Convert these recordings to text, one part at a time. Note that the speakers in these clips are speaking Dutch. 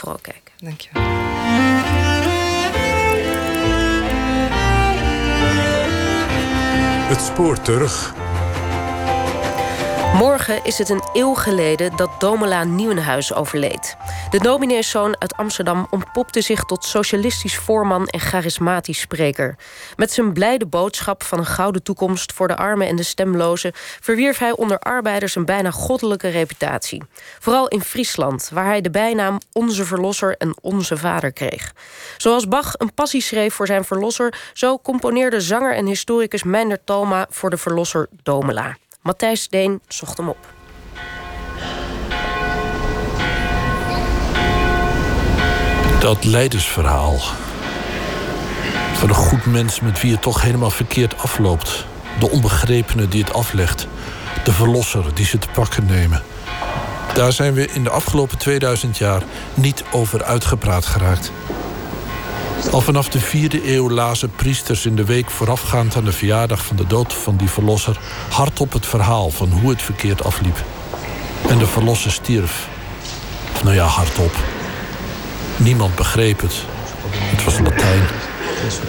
vooral kijken. Dankjewel. Het spoor terug. Morgen is het een eeuw geleden dat Domela Nieuwenhuis overleed. De domineeszoon uit Amsterdam ontpopte zich tot socialistisch voorman en charismatisch spreker. Met zijn blijde boodschap van een gouden toekomst voor de armen en de stemlozen verwierf hij onder arbeiders een bijna goddelijke reputatie. Vooral in Friesland, waar hij de bijnaam Onze Verlosser en Onze Vader kreeg. Zoals Bach een passie schreef voor zijn verlosser, zo componeerde zanger en historicus Meindert Talma voor de verlosser Domela. Matthijs Deen zocht hem op. Dat leidersverhaal. Van een goed mens met wie het toch helemaal verkeerd afloopt. De onbegrepene die het aflegt. De verlosser die ze te pakken nemen. Daar zijn we in de afgelopen 2000 jaar niet over uitgepraat geraakt. Al vanaf de vierde eeuw lazen priesters in de week voorafgaand aan de verjaardag van de dood van die verlosser hardop het verhaal van hoe het verkeerd afliep. En de verlosser stierf. Nou ja, hardop. Niemand begreep het. Het was Latijn.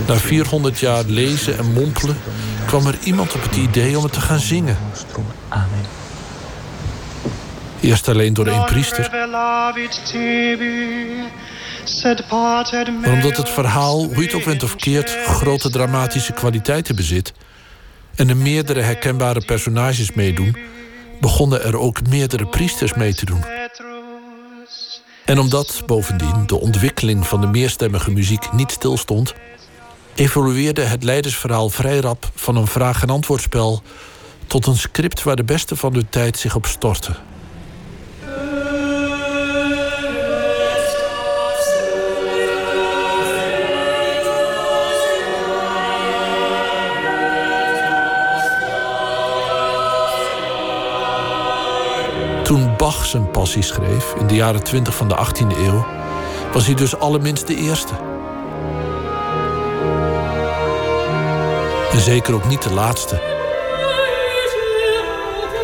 Na 400 jaar lezen en mompelen kwam er iemand op het idee om het te gaan zingen. Eerst alleen door één priester. Maar omdat het verhaal, hoe het ook went of keert, grote dramatische kwaliteiten bezit en er meerdere herkenbare personages meedoen, begonnen er ook meerdere priesters mee te doen. En omdat bovendien de ontwikkeling van de meerstemmige muziek niet stilstond, evolueerde het leidersverhaal vrij rap van een vraag- en antwoordspel tot een script waar de beste van de tijd zich op stortten. Toen Bach zijn passie schreef, in de jaren 20 van de 18e eeuw, was hij dus allerminst de eerste. En zeker ook niet de laatste.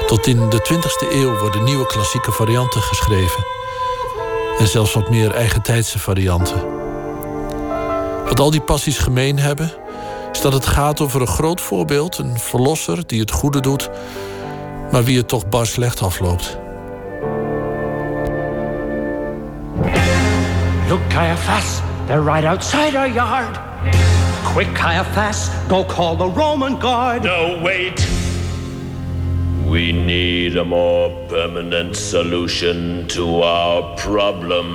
Tot in de 20e eeuw worden nieuwe klassieke varianten geschreven. En zelfs wat meer eigentijdse varianten. Wat al die passies gemeen hebben, is dat het gaat over een groot voorbeeld, een verlosser die het goede doet, maar wie het toch bar slecht afloopt. Caiaphas, they're right outside our yard. Quick, Caiaphas, go call the Roman guard. No, wait. We need a more permanent solution to our problem.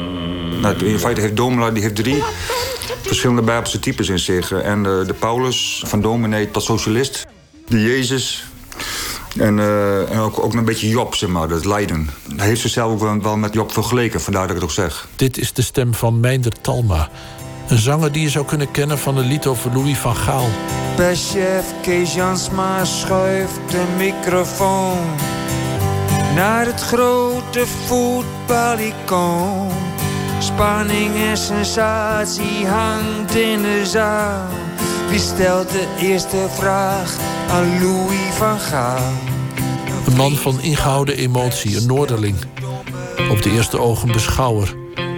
Nou, in feite heeft Domela die heeft drie verschillende bijbelse types in zich. En de, de Paulus, van dominee tot socialist. De Jezus, en, uh, en ook, ook een beetje Job, zeg maar, dat lijden. Hij heeft zichzelf ook wel, wel met Job vergeleken, vandaar dat ik het ook zeg. Dit is de stem van Meinder Talma. Een zanger die je zou kunnen kennen van een lied over Louis van Gaal. Chef Kees Jansma schuift de microfoon naar het grote voetbalicoon. Spanning en sensatie hangt in de zaal. Wie stelt de eerste vraag aan Louis van Gaal? Een man van ingehouden emotie, een Noorderling. Op de eerste oog een beschouwer.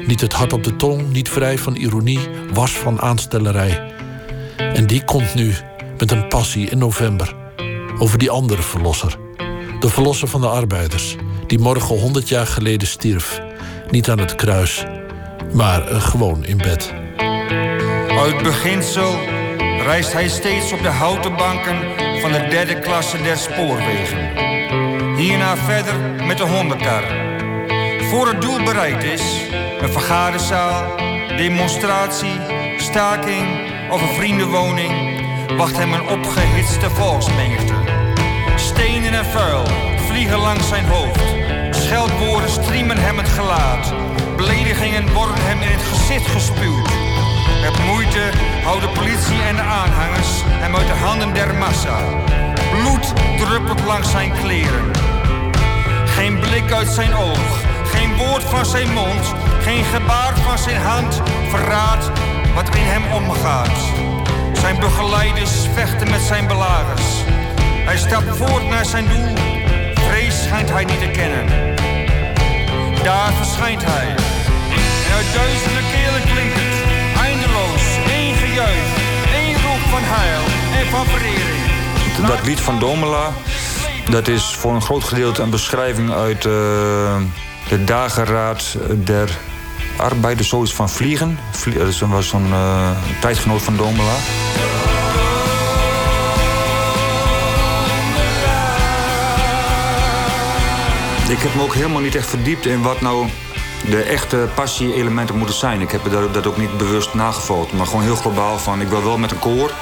Niet het hart op de tong, niet vrij van ironie, was van aanstellerij. En die komt nu met een passie in november over die andere verlosser. De verlosser van de arbeiders, die morgen honderd jaar geleden stierf. Niet aan het kruis, maar gewoon in bed. Uit beginsel reist hij steeds op de houten banken van de derde klasse der spoorwegen. Hierna verder met de hondenkar. Voor het doel bereikt is, een vergaderzaal, demonstratie, staking of een vriendenwoning, wacht hem een opgehitste volksmenigte. Stenen en vuil vliegen langs zijn hoofd. Scheldwoorden striemen hem het gelaat. Beledigingen worden hem in het gezicht gespuwd. Met moeite houden politie en de aanhangers hem uit de handen der massa. Bloed druppelt langs zijn kleren. Geen blik uit zijn oog, geen woord van zijn mond, geen gebaar van zijn hand verraadt wat in hem omgaat. Zijn begeleiders vechten met zijn belagers. Hij stapt voort naar zijn doel. Vrees schijnt hij niet te kennen. Daar verschijnt hij. En uit duizenden gejuich. één roep van heil en van verering. Dat lied van Domela, dat is voor een groot gedeelte een beschrijving uit uh, de dageraad der arbeiders, zoiets van Vliegen. Dat was zo'n uh, tijdgenoot van Domela. Ik heb me ook helemaal niet echt verdiept in wat nou de echte passie-elementen moeten zijn. Ik heb dat, dat ook niet bewust nagevolgd. Maar gewoon heel globaal van, ik wil wel met een koor...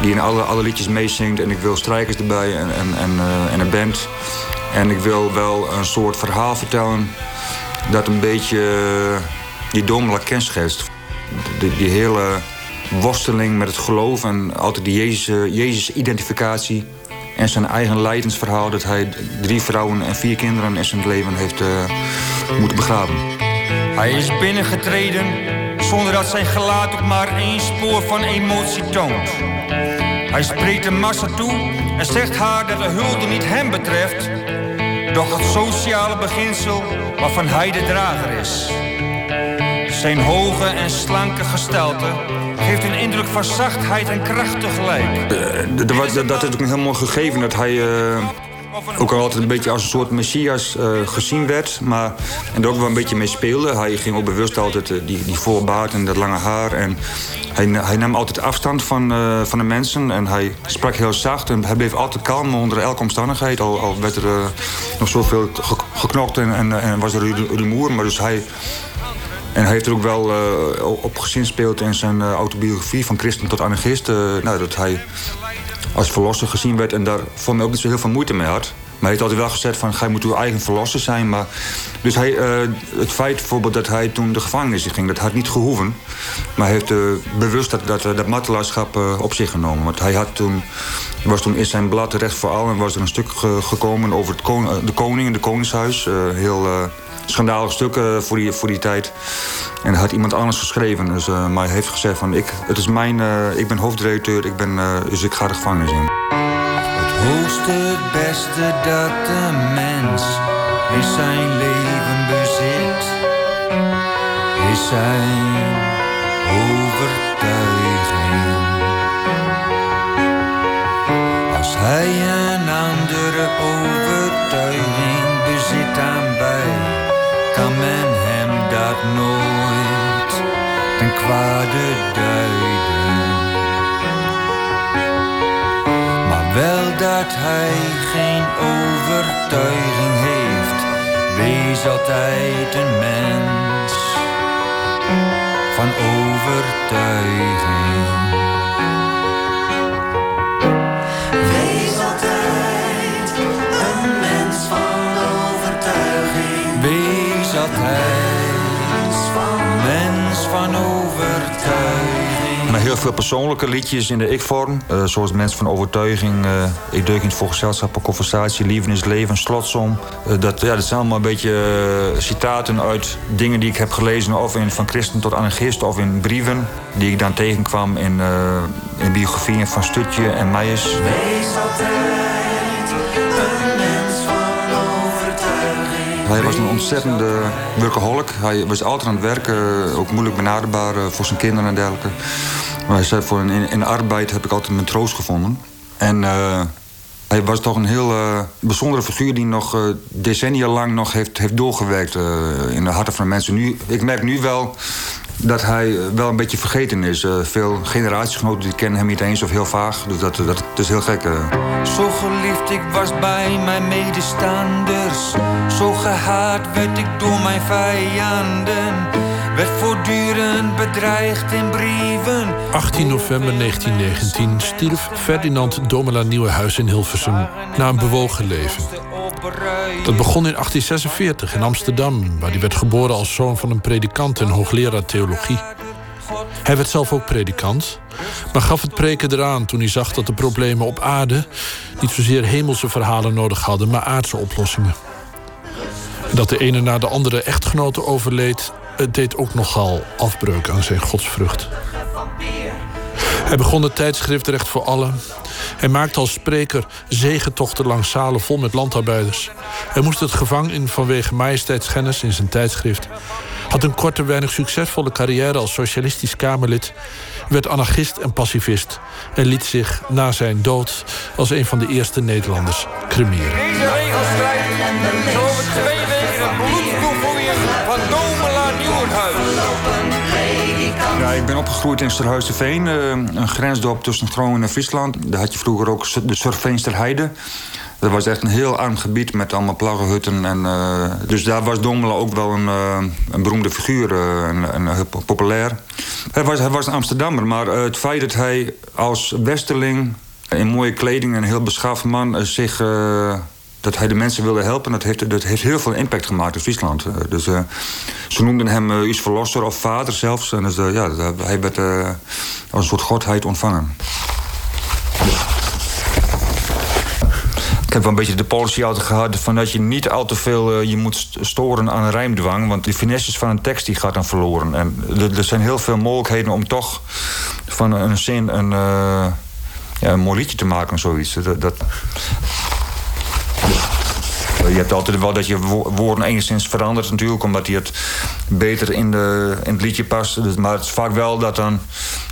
die in alle, alle liedjes meezingt. En ik wil strijkers erbij en, en, en, uh, en een band. En ik wil wel een soort verhaal vertellen... dat een beetje uh, die Domela kenschetst. Die, hele worsteling met het geloof en altijd die Jezus-identificatie... Jezus en zijn eigen lijdensverhaal dat hij drie vrouwen en vier kinderen in zijn leven heeft moeten begraven. Hij is binnengetreden zonder dat zijn gelaat ook maar één spoor van emotie toont. Hij spreekt de massa toe en zegt haar dat de hulde niet hem betreft, doch het sociale beginsel waarvan hij de drager is. Zijn hoge en slanke gestalte geeft een indruk van zachtheid en kracht tegelijk. Uh, dat, is ook een heel mooi gegeven dat hij uh, ook al altijd een beetje als een soort messias uh, gezien werd. Maar, en er ook wel een beetje mee speelde. Hij ging ook bewust altijd die, die voorbaard en dat lange haar. En hij, hij nam altijd afstand van, van de mensen. En hij sprak heel zacht. En hij bleef altijd kalm onder elke omstandigheid. Al, al werd er nog zoveel geknokt en, en, was er rumoer. Maar dus hij en hij heeft er ook wel op gezinspeeld in zijn autobiografie... van christen tot anarchist. Nou, dat hij als verlosser gezien werd... en daar voor mij ook niet zo heel veel moeite mee had. Maar hij heeft altijd wel gezegd van... gij moet uw eigen verlosser zijn. Maar, dus hij, het feit bijvoorbeeld dat hij toen de gevangenis ging... dat had niet gehoeven. Maar hij heeft bewust dat, dat, dat martelaarschap op zich genomen. Want hij had toen, was toen in zijn blad Recht voor Al... en was er een stuk gekomen over het de koning en de koningshuis. heel schandalig stuk uh, voor, die, voor die tijd. En dat had iemand anders geschreven. Dus, uh, maar hij heeft gezegd van, ik, het is mijn, uh, ik ben hoofdredacteur, ik ben, dus ik ga de gevangenis in. Het hoogste, beste dat de mens in zijn leven bezit, is zijn overtuiging. Als hij een andere overtuiging ten kwade duiden. Maar wel dat hij geen overtuiging heeft, wees altijd een mens van overtuiging. mens van overtuiging. Maar heel veel persoonlijke liedjes in de ik-vorm. Uh, zoals Mens van Overtuiging, uh, Ik niet voor gezelschap, Conversatie, Lieven is Leven, Slotsom. Uh, dat, ja, dat zijn allemaal een beetje citaten uit dingen die ik heb gelezen... of in Van Christen tot Anarchist of in brieven... die ik dan tegenkwam in, in biografieën van Stutje en Meijers. Wees Hij was een ontzettende workaholic. Hij was altijd aan het werken, ook moeilijk benaderbaar eh, voor zijn kinderen en dergelijke. Maar hij zei, voor in, in arbeid heb ik altijd mijn troost gevonden. En uh, hij was toch een heel bijzondere figuur die nog decennia lang nog heeft, heeft doorgewerkt in de harten van mensen. Nu, ik merk nu wel dat hij wel een beetje vergeten is. Uh, veel generatiegenoten die kennen hem niet eens of heel vaag. Dus dat, dat, dat is heel gek. Uh. Zo geliefd ik was bij mijn medestanders. Zo gehaat werd ik door mijn vijanden. Werd voortdurend bedreigd in brieven. 18 november 1919 stierf Ferdinand Domela Nieuwenhuis in Hilversum... na een bewogen leven. Dat begon in 1846 in Amsterdam, waar hij werd geboren als zoon van een predikant en hoogleraar theologie. Hij werd zelf ook predikant, maar gaf het preken eraan toen hij zag dat de problemen op aarde niet zozeer hemelse verhalen nodig hadden, maar aardse oplossingen. Dat de ene na de andere echtgenote overleed, deed ook nogal afbreuk aan zijn godsvrucht. Hij begon het tijdschrift Recht voor Allen hij maakte als spreker zegentochten langs zalen vol met landarbeiders. Hij moest het gevangen in vanwege majesteitsschennis in zijn tijdschrift. had een korte, weinig succesvolle carrière als socialistisch Kamerlid, werd anarchist en pacifist en liet zich na zijn dood als een van de eerste Nederlanders cremeren. Deze ik ben opgegroeid in Sterhuizenveen, eh, een grensdorp tussen Groningen en Friesland. Daar had je vroeger ook de Surveenster Heide. Dat was echt een heel arm gebied met allemaal plaggenhutten. En, uh, dus daar was Domela ook wel een, uh, een beroemde figuur, uh, en, en populair. Hij was, hij was een Amsterdammer, maar het feit dat hij als westerling... in mooie kleding, een heel beschaafd man, zich dat hij de mensen wilde helpen. Dat heeft, dat heeft heel veel impact gemaakt in Friesland. Dus uh, ze noemden hem uh, Us Verlosser of vader zelfs. En dus, uh, ja, hij werd als een soort godheid ontvangen. Ik heb wel een beetje de policy altijd gehad van dat je niet al te veel je moet storen aan rijmdwang. Want de finesses van een tekst die gaat dan verloren. En er, zijn heel veel mogelijkheden om toch van een zin een, ja, mooi liedje te maken of zoiets. Dat, dat, je hebt altijd wel dat je woorden enigszins verandert natuurlijk... omdat die het beter in, de, in het liedje past. Dus, maar het is vaak wel dat, dan,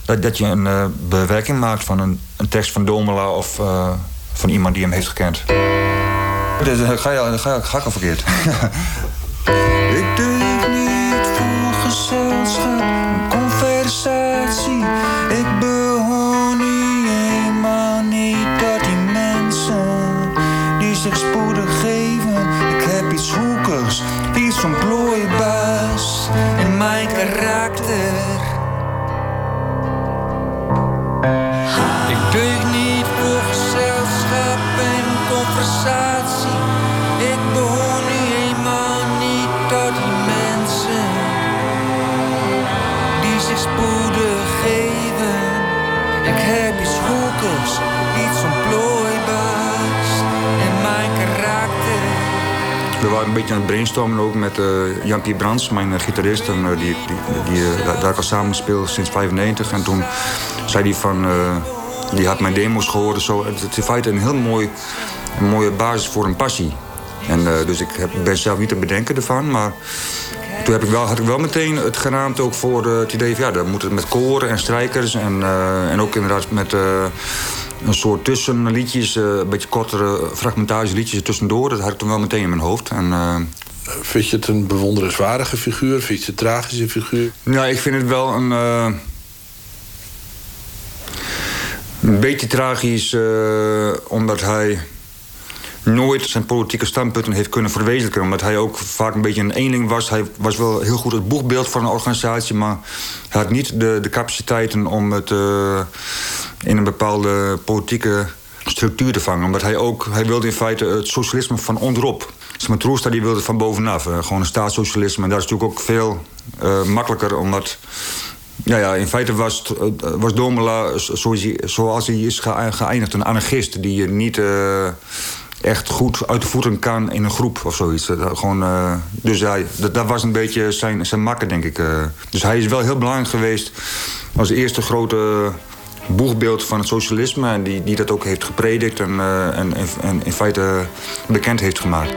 dat, dat je een uh, bewerking maakt van een, een tekst van Domela... of uh, van iemand die hem heeft gekend. Dus, dan ga je, ga al verkeerd. een beetje aan het brainstormen ook met uh, Jan-Pier Brands, mijn uh, gitarist. En, uh, die, die, die daar al samen speel sinds 95. En toen zei hij van... die had mijn demo's gehoord. Zo. Het is in feite een heel mooi, mooie basis voor een passie. En, dus ik heb, ben zelf niet te bedenken ervan. Maar toen heb ik wel, had ik wel meteen het geraamd ook voor het idee van... ja, dan moet het met koren en strijkers. En, en ook inderdaad met een soort tussenliedjes, uh, een beetje kortere fragmentarische liedjes er tussendoor. Dat had ik toen wel meteen in mijn hoofd. En, uh... Vind je het een bewonderenswaardige figuur? Vind je het een tragische figuur? Ja, ik vind het wel een... Uh... Een beetje tragisch, omdat hij nooit zijn politieke standpunten heeft kunnen verwezenlijken. Omdat hij ook vaak een beetje een eenling was. Hij was wel heel goed het boegbeeld van een organisatie... maar hij had niet de, de capaciteiten om het uh, in een bepaalde politieke structuur te vangen. Omdat hij ook, hij wilde in feite het socialisme van onderop. Smatroesta die wilde van bovenaf, uh, gewoon een staatssocialisme. En dat is natuurlijk ook veel uh, makkelijker, omdat... Ja, ja, in feite was, was Domela, zoals hij, zoals hij is geëindigd, een anarchist... die niet echt goed uit de voeten kan in een groep of zoiets. Dat, gewoon, uh, dus ja, dat, was een beetje zijn, zijn makker, denk ik. Uh, dus hij is wel heel belangrijk geweest als eerste grote boegbeeld van het socialisme... en die, die dat ook heeft gepredikt en, en, en in feite bekend heeft gemaakt.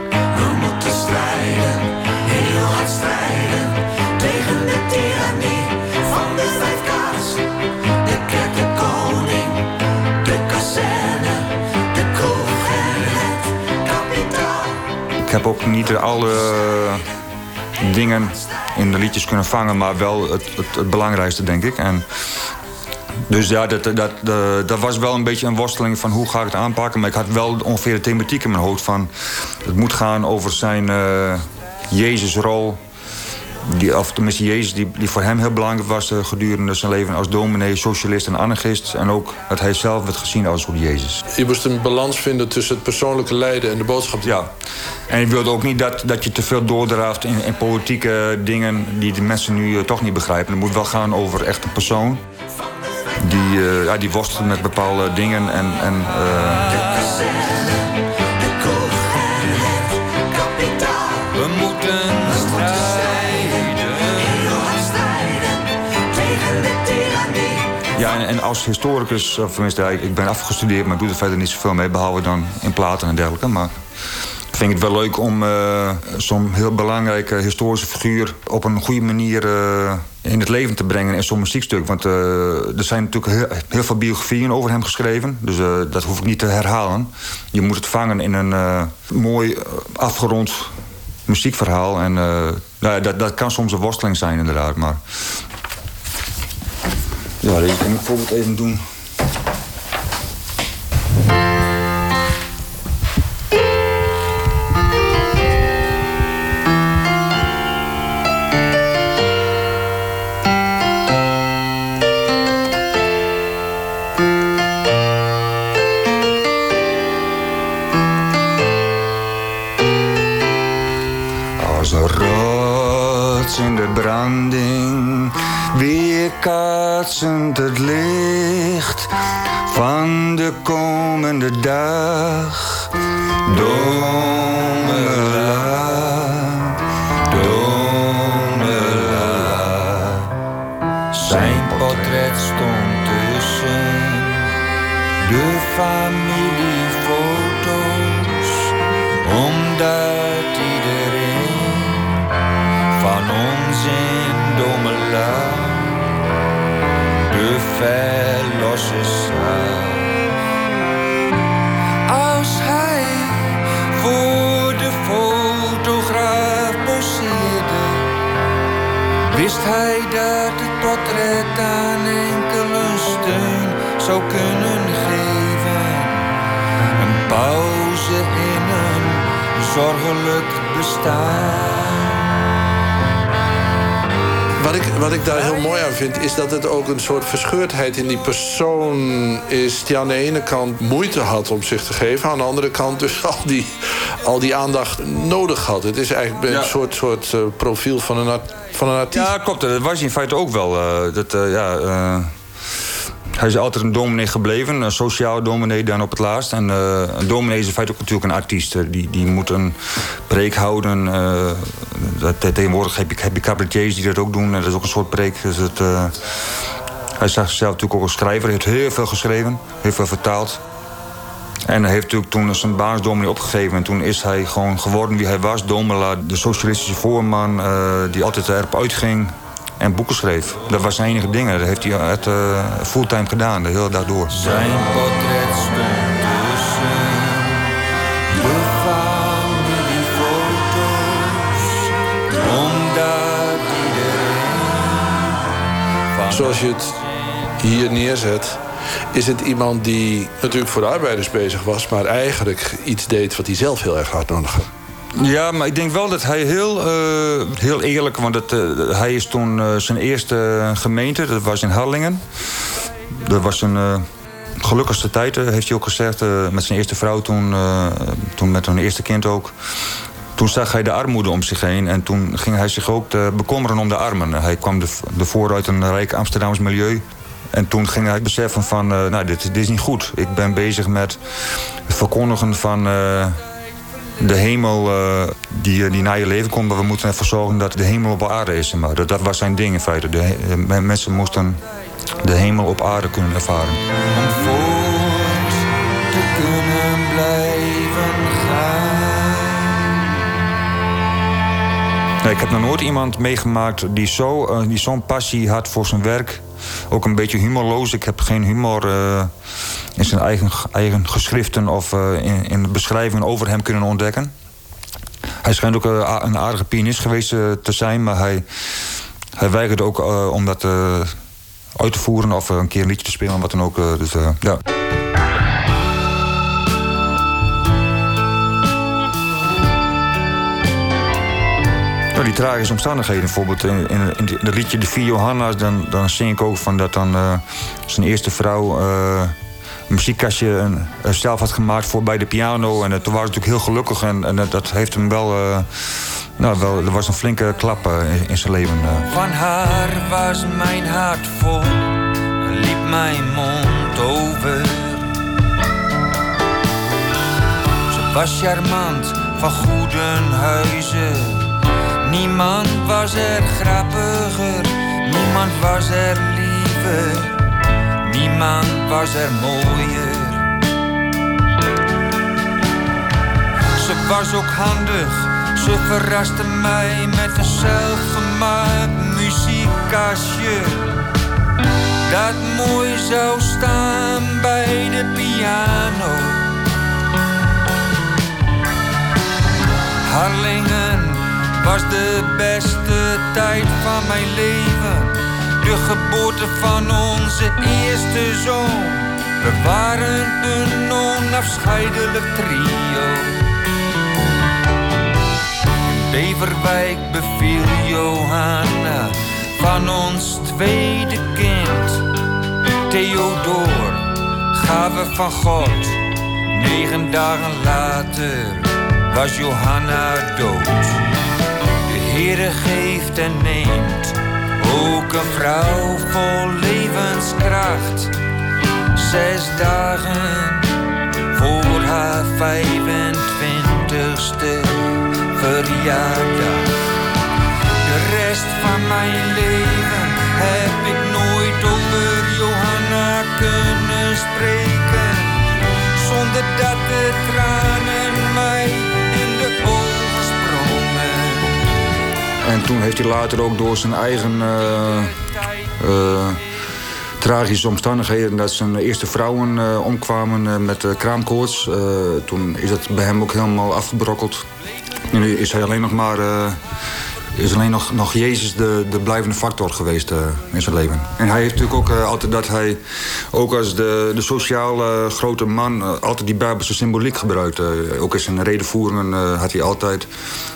Heb ook niet alle dingen in de liedjes kunnen vangen... maar wel het, het, belangrijkste, denk ik. En dus ja, dat, dat, dat, dat, was wel een beetje een worsteling van hoe ga ik het aanpakken. Maar ik had wel ongeveer de thematiek in mijn hoofd van... het moet gaan over zijn uh, Jezusrol. Die, of tenminste Jezus, die, die voor hem heel belangrijk was uh, gedurende zijn leven... als dominee, socialist en anarchist. En ook dat hij zelf werd gezien als goed Jezus. Je moest een balans vinden tussen het persoonlijke lijden en de boodschap. Ja, en ik wilde ook niet dat, dat je te veel doordraaft in, in politieke dingen... die de mensen nu uh, toch niet begrijpen. Het moet wel gaan over echt een persoon die, uh, ja, die worstelen met bepaalde dingen. En, en, uh... We moeten Ja, en, als historicus, of tenminste, ik ben afgestudeerd, maar doe er verder niet zoveel mee, behalve dan in platen en dergelijke. Maar vind ik het wel leuk om uh, zo'n heel belangrijke historische figuur op een goede manier uh, in het leven te brengen in zo'n muziekstuk. Want uh, er zijn natuurlijk heel, heel, veel biografieën over hem geschreven. Dus dat hoef ik niet te herhalen. Je moet het vangen in een mooi afgerond muziekverhaal. En nou, dat, dat kan soms een worsteling zijn, inderdaad. Maar ja, deze kan ik bijvoorbeeld even doen. Komende dag. Wist hij dat het portret aan enkele steun zou kunnen geven. Een pauze in een zorgelijk bestaan. Wat ik, wat ik daar heel mooi aan vind, is dat het ook een soort verscheurdheid in die persoon is. die aan de ene kant moeite had om zich te geven, aan de andere kant dus al die, al die aandacht nodig had. Het is eigenlijk Ja. een soort, soort eh, profiel van een, van een artiest. Ja, klopt. Dat was hij in feite ook wel. eh, dat, eh, ja, hij is altijd een dominee gebleven, een sociaal dominee dan op het laatst. En een dominee is in feite ook natuurlijk een artiest. Die, die moet een preek houden. dat, tegenwoordig heb je, heb je cabaretiers die dat ook doen. en Dat is ook een soort preek. Dus het, hij is zelf natuurlijk ook een schrijver. Hij heeft heel veel geschreven, heel veel vertaald. En hij heeft natuurlijk toen zijn baasdominee opgegeven. En toen is hij gewoon geworden wie hij was. Domela, de socialistische voorman eh, die altijd erop uitging en boeken schreef. Dat was zijn enige dingen. Dat heeft hij het, eh, fulltime gedaan, de hele dag door. Zijn portret stond tussen de familiefoto's. Omdat iedereen... Zoals je het hier neerzet, is het iemand die natuurlijk voor de arbeiders bezig was, maar eigenlijk iets deed wat hij zelf heel erg hard nodig had. Ja, maar ik denk wel dat hij heel, eh, heel eerlijk... want het, eh, hij is toen eh, zijn eerste gemeente, dat was in Harlingen. Dat was een gelukkigste tijd, heeft hij ook gezegd. met zijn eerste vrouw toen, toen met hun eerste kind ook. Toen zag hij de armoede om zich heen en toen ging hij zich ook bekommeren om de armen. Hij kwam ervoor uit een rijk Amsterdams milieu. En toen ging hij beseffen van, eh, nou, dit, dit is niet goed. Ik ben bezig met het verkondigen van eh, de hemel eh, die, die naar je leven komt. Maar we moeten ervoor zorgen dat de hemel op aarde is. Maar dat, dat was zijn ding in feite. De, mensen moesten de hemel op aarde kunnen ervaren. Om voort te kunnen blijven gaan. Nee, ik heb nog nooit iemand meegemaakt die zo, eh, die zo'n passie had voor zijn werk. Ook een beetje humorloos. Ik heb geen humor eh, in zijn eigen, eigen geschriften of eh, in, in beschrijvingen over hem kunnen ontdekken. Hij schijnt ook eh, een aardige pianist geweest te zijn, maar hij, hij weigerde ook om dat uit te voeren of een keer een liedje te spelen, wat dan ook. dus. Die tragische omstandigheden, bijvoorbeeld in, in, in het liedje De Vier Johanna's, dan, dan zing ik ook van dat dan eh, zijn eerste vrouw eh, een muziekkastje eh, zelf had gemaakt voor bij de piano. En toen was hij natuurlijk heel gelukkig en, en dat- heeft hem wel, eh, nou, wel, er was een flinke klap in, zijn leven. Van haar was mijn hart vol en liep mijn mond over. Ze was charmant van goede huizen. Niemand was er grappiger, niemand was er liever, niemand was er mooier. Ze was ook handig. Ze verraste mij met een zelfgemaakt muziekkastje. Dat mooi zou staan bij de piano. Harlingen was de beste tijd van mijn leven. De geboorte van onze eerste zoon. We waren een onafscheidelijk trio. In Beverwijk beviel Johanna van ons tweede kind. Theodor, gave van God. Negen dagen later was Johanna dood. Heere geeft en neemt ook een vrouw vol levenskracht. Zes dagen voor haar 25ste verjaardag. De rest van mijn leven heb ik nooit over Johanna kunnen spreken. Zonder dat de tranen En toen heeft hij later ook door zijn eigen eh, eh, tragische omstandigheden... dat zijn eerste vrouwen eh, omkwamen met kraamkoorts. Toen is het bij hem ook helemaal afgebrokkeld. En nu is hij alleen nog maar... is alleen nog, nog Jezus de, de blijvende factor geweest eh, in zijn leven. En hij heeft natuurlijk ook eh, altijd dat hij, ook als de, de sociale grote man, eh, altijd die Bijbelse symboliek gebruikte. Eh, ook in zijn redenvoeringen had hij altijd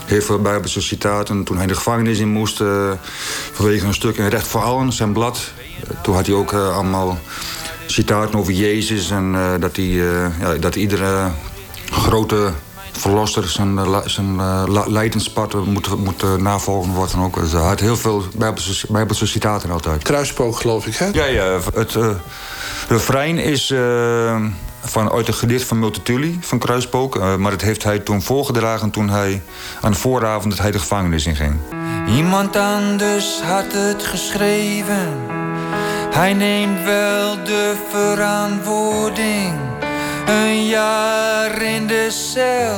heel veel Bijbelse citaten. Toen hij de gevangenis in moest, vanwege een stuk in Recht voor Allen, zijn blad. toen had hij ook allemaal citaten over Jezus en dat, hij, ja, dat iedere grote verlosser zijn, eh, zijn eh, la- leidenspad moet, moet eh, navolgen worden. Ook. Dus hij had heel veel Bijbelse, Bijbelse citaten altijd. Kruispook, geloof ik, hè? Ja, ja. Het uh, refrein is uh, van, uit een gedicht van Multatuli, van Kruispook. Uh, maar dat heeft hij toen voorgedragen toen hij aan de vooravond dat hij de gevangenis inging. Iemand anders had het geschreven. Hij neemt wel de verantwoording. Een jaar in de cel.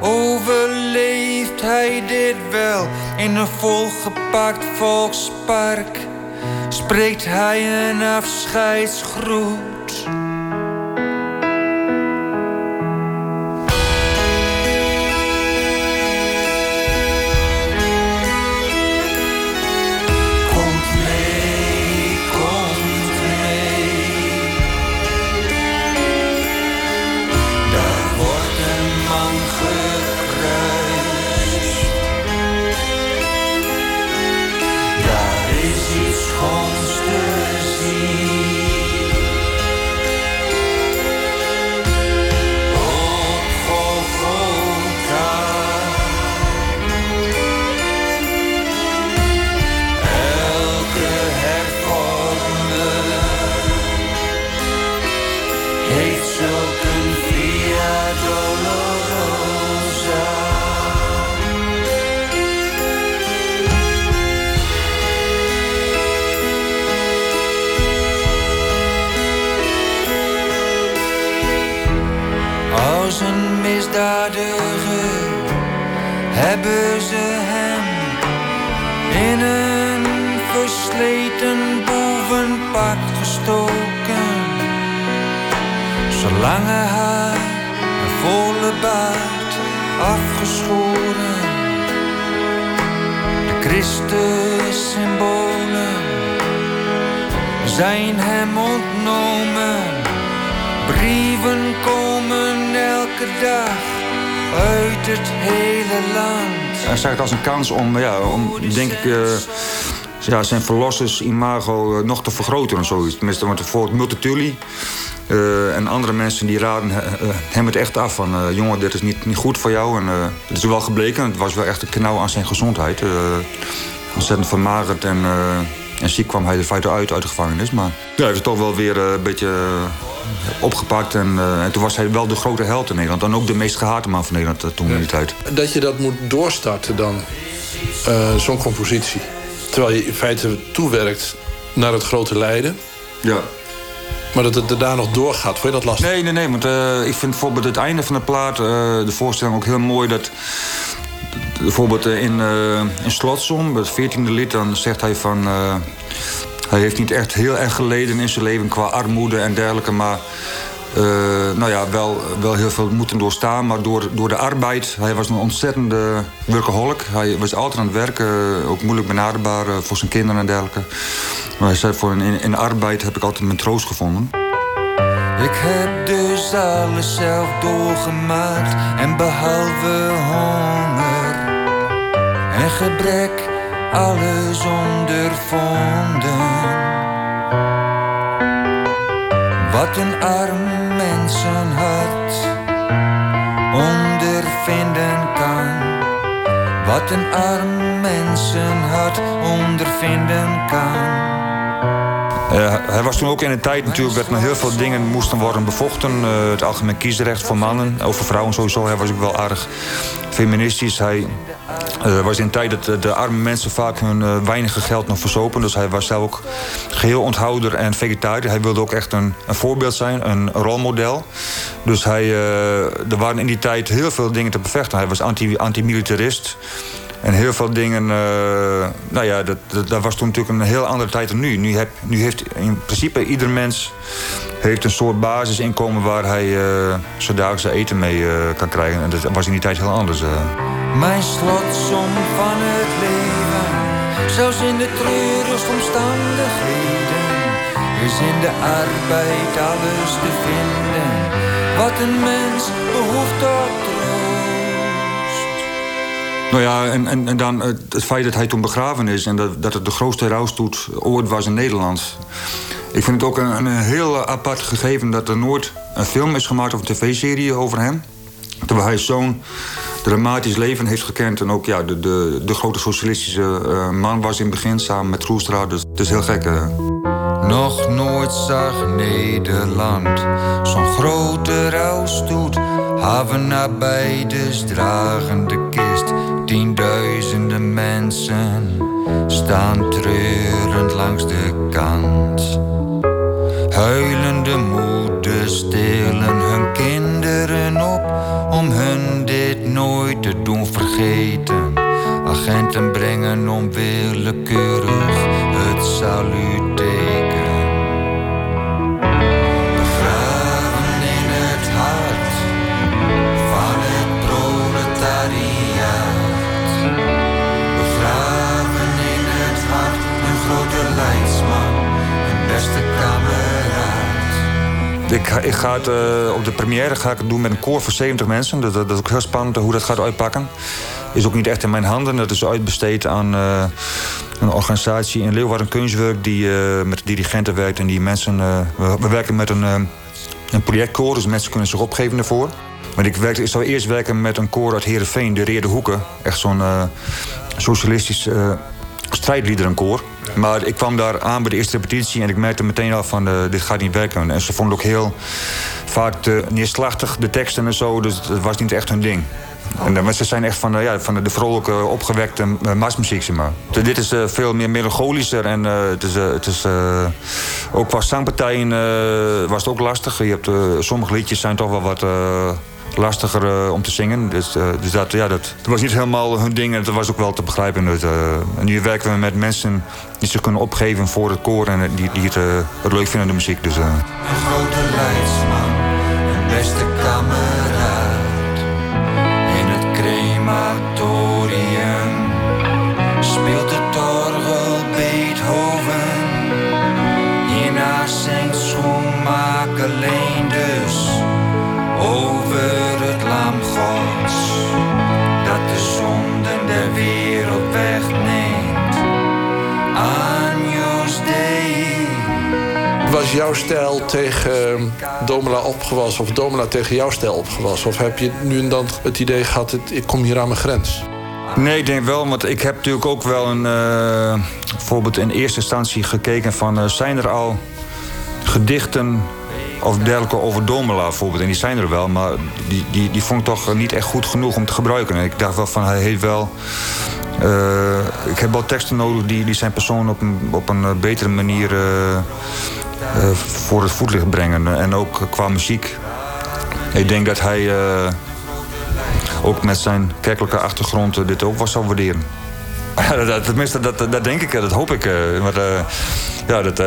Overleeft hij dit wel? In een volgepakt volkspark spreekt hij een afscheidsgroet. Baard afgeschoren. De Christus-symbolen zijn hem ontnomen. Brieven komen elke dag uit het hele land. Hij zag als een kans om, ja, om denk ik, uh, ja, zijn verlossers-imago uh, nog te vergroten en zoiets. Tenminste, want voor Multatuli uh, en andere mensen die raden hem het echt af van... jongen, dit is niet, niet goed voor jou. En het is wel gebleken, het was wel echt een knauw aan zijn gezondheid. ontzettend vermagerd en, en ziek kwam hij er feite uit, uit de gevangenis. Maar ja, hij is toch wel weer een beetje opgepakt. En, uh, en, toen was hij wel de grote held in Nederland. Dan ook de meest gehate man van Nederland uh, toen in die tijd. Dat je dat moet doorstarten dan, uh, zo'n compositie. Terwijl je in feite toewerkt naar het grote lijden. Ja. Maar dat het daarna nog doorgaat, vond je dat lastig? Nee, nee, nee. Want uh, ik vind bijvoorbeeld het einde van de plaat, uh, de voorstelling ook heel mooi. Dat bijvoorbeeld in, uh, in Slotsom, het 14e lied, dan zegt hij van. hij heeft niet echt heel erg geleden in zijn leven qua armoede en dergelijke, maar. Uh, nou ja, wel, wel heel veel moeten doorstaan, maar door, door de arbeid. Hij was een ontzettende workaholic. Hij was altijd aan het werken, ook moeilijk benaderbaar voor zijn kinderen en dergelijke. Maar hij zei, voor in, in arbeid heb ik altijd mijn troost gevonden. Ik heb dus alles zelf doorgemaakt en behalve honger en gebrek alles ondervonden. Wat een arm mensenhart ondervinden kan. Wat een arm mensenhart ondervinden kan. Uh, hij was toen ook in een tijd natuurlijk dat er heel veel dingen moesten worden bevochten. Uh, het algemeen kiesrecht voor mannen, over vrouwen sowieso. Hij was ook wel aardig feministisch. Hij uh, was in tijd dat de arme mensen vaak hun weinige geld nog verzopen. Dus hij was zelf ook geheel onthouder en vegetariër. Hij wilde ook echt een, een voorbeeld zijn, een rolmodel. Dus hij, er waren in die tijd heel veel dingen te bevechten. Hij was anti-militarist. Anti en heel veel dingen, nou ja, dat, dat, was toen natuurlijk een heel andere tijd dan nu. Nu, heb, nu heeft in principe ieder mens heeft een soort basisinkomen waar hij uh, zijn eten mee kan krijgen. En dat was in die tijd heel anders. Mijn slotsom van het leven, zelfs in de treurigste omstandigheden, is in de arbeid alles te vinden. Wat een mens behoeft tot nou ja, en, en, dan het, het, feit dat hij toen begraven is... en dat, dat het de grootste rouwstoet ooit was in Nederland. Ik vind het ook een, een heel apart gegeven dat er nooit een film is gemaakt... of een tv-serie over hem. Terwijl hij zo'n dramatisch leven heeft gekend... en ook ja, de, de, de grote socialistische uh, man was in het begin samen met Troelstra. Dus het is heel gek. Nog nooit zag Nederland zo'n grote rouwstoet... Haven nabij, dus dragen de kist Tienduizenden mensen staan treurend langs de kant. Huilende moeders stelen te doen vergeten. Agenten brengen onwillekeurig het saluteken. Ik, ik ga het, uh, op de première ga ik het doen met een koor van 70 mensen. Dat, dat, is ook heel spannend hoe dat gaat uitpakken. Is ook niet echt in mijn handen. Dat is uitbesteed aan uh, een organisatie in Leeuwarden Kunstwerk... die uh, met dirigenten werkt en die mensen... We, we, werken met een, een projectkoor, dus mensen kunnen zich opgeven daarvoor. Maar ik, werk, ik zou eerst werken met een koor uit Heerenveen, de Reerde Hoeken. Echt zo'n socialistisch strijdliederenkoor. Maar ik kwam daar aan bij de eerste repetitie en ik merkte meteen al van uh, dit gaat niet werken. En ze vonden ook heel vaak neerslachtig, de teksten en zo. Dus het was niet echt hun ding. En ze zijn echt van, uh, ja, van de vrolijke, opgewekte uh, marsmuziek, zeg maar. Dit is veel meer melancholischer en het is, het is ook qua zangpartijen was het ook lastig. Je hebt, sommige liedjes zijn toch wel wat lastiger uh, om te zingen. Dus, uh, dus dat, ja, dat, dat, was niet helemaal hun ding en dat was ook wel te begrijpen. Dus, uh, en nu werken we met mensen die zich kunnen opgeven voor het koor en die, die het, het leuk vinden, de muziek. Dus, Een grote leidsman, een beste kameraad. Was jouw stijl tegen Domela opgewassen of Domela tegen jouw stijl opgewassen? Of heb je nu en dan het idee gehad, ik kom hier aan mijn grens? Nee, ik denk wel, want ik heb natuurlijk ook wel een uh, voorbeeld in eerste instantie gekeken van uh, zijn er al gedichten of dergelijke over Domela bijvoorbeeld. En die zijn er wel, maar die, die, die vond ik toch niet echt goed genoeg om te gebruiken. En ik dacht wel van, hij heeft wel... Uh, ik heb wel teksten nodig die, die zijn persoon op een, op een betere manier voor het voetlicht brengen. En ook qua muziek. Ik denk dat hij ook met zijn kerkelijke achtergrond dit ook wel zou waarderen. Tenminste, dat, dat denk ik, dat hoop ik. Maar, ja, dat,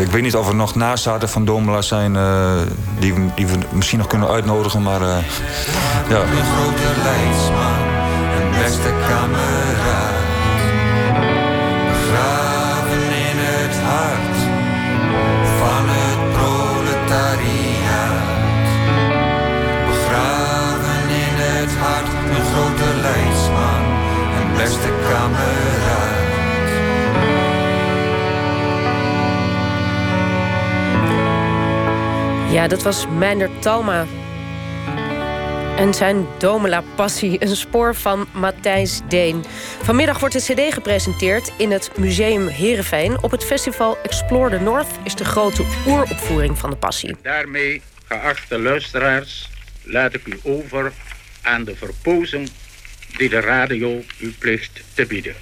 ik weet niet of er nog nazaten van Domela zijn die, die, we misschien nog kunnen uitnodigen, maar ja. Een grote leidsman, een beste kameraad. Ja, dat was Meijner Talma. En zijn Domela-passie, een spoor van Matthijs Deen. Vanmiddag wordt de cd gepresenteerd in het Museum Heerenveen. Op het festival Explore the North is de grote oeropvoering van de passie. Daarmee, geachte luisteraars, laat ik u over aan de verpozing die de radio u plicht te bieden.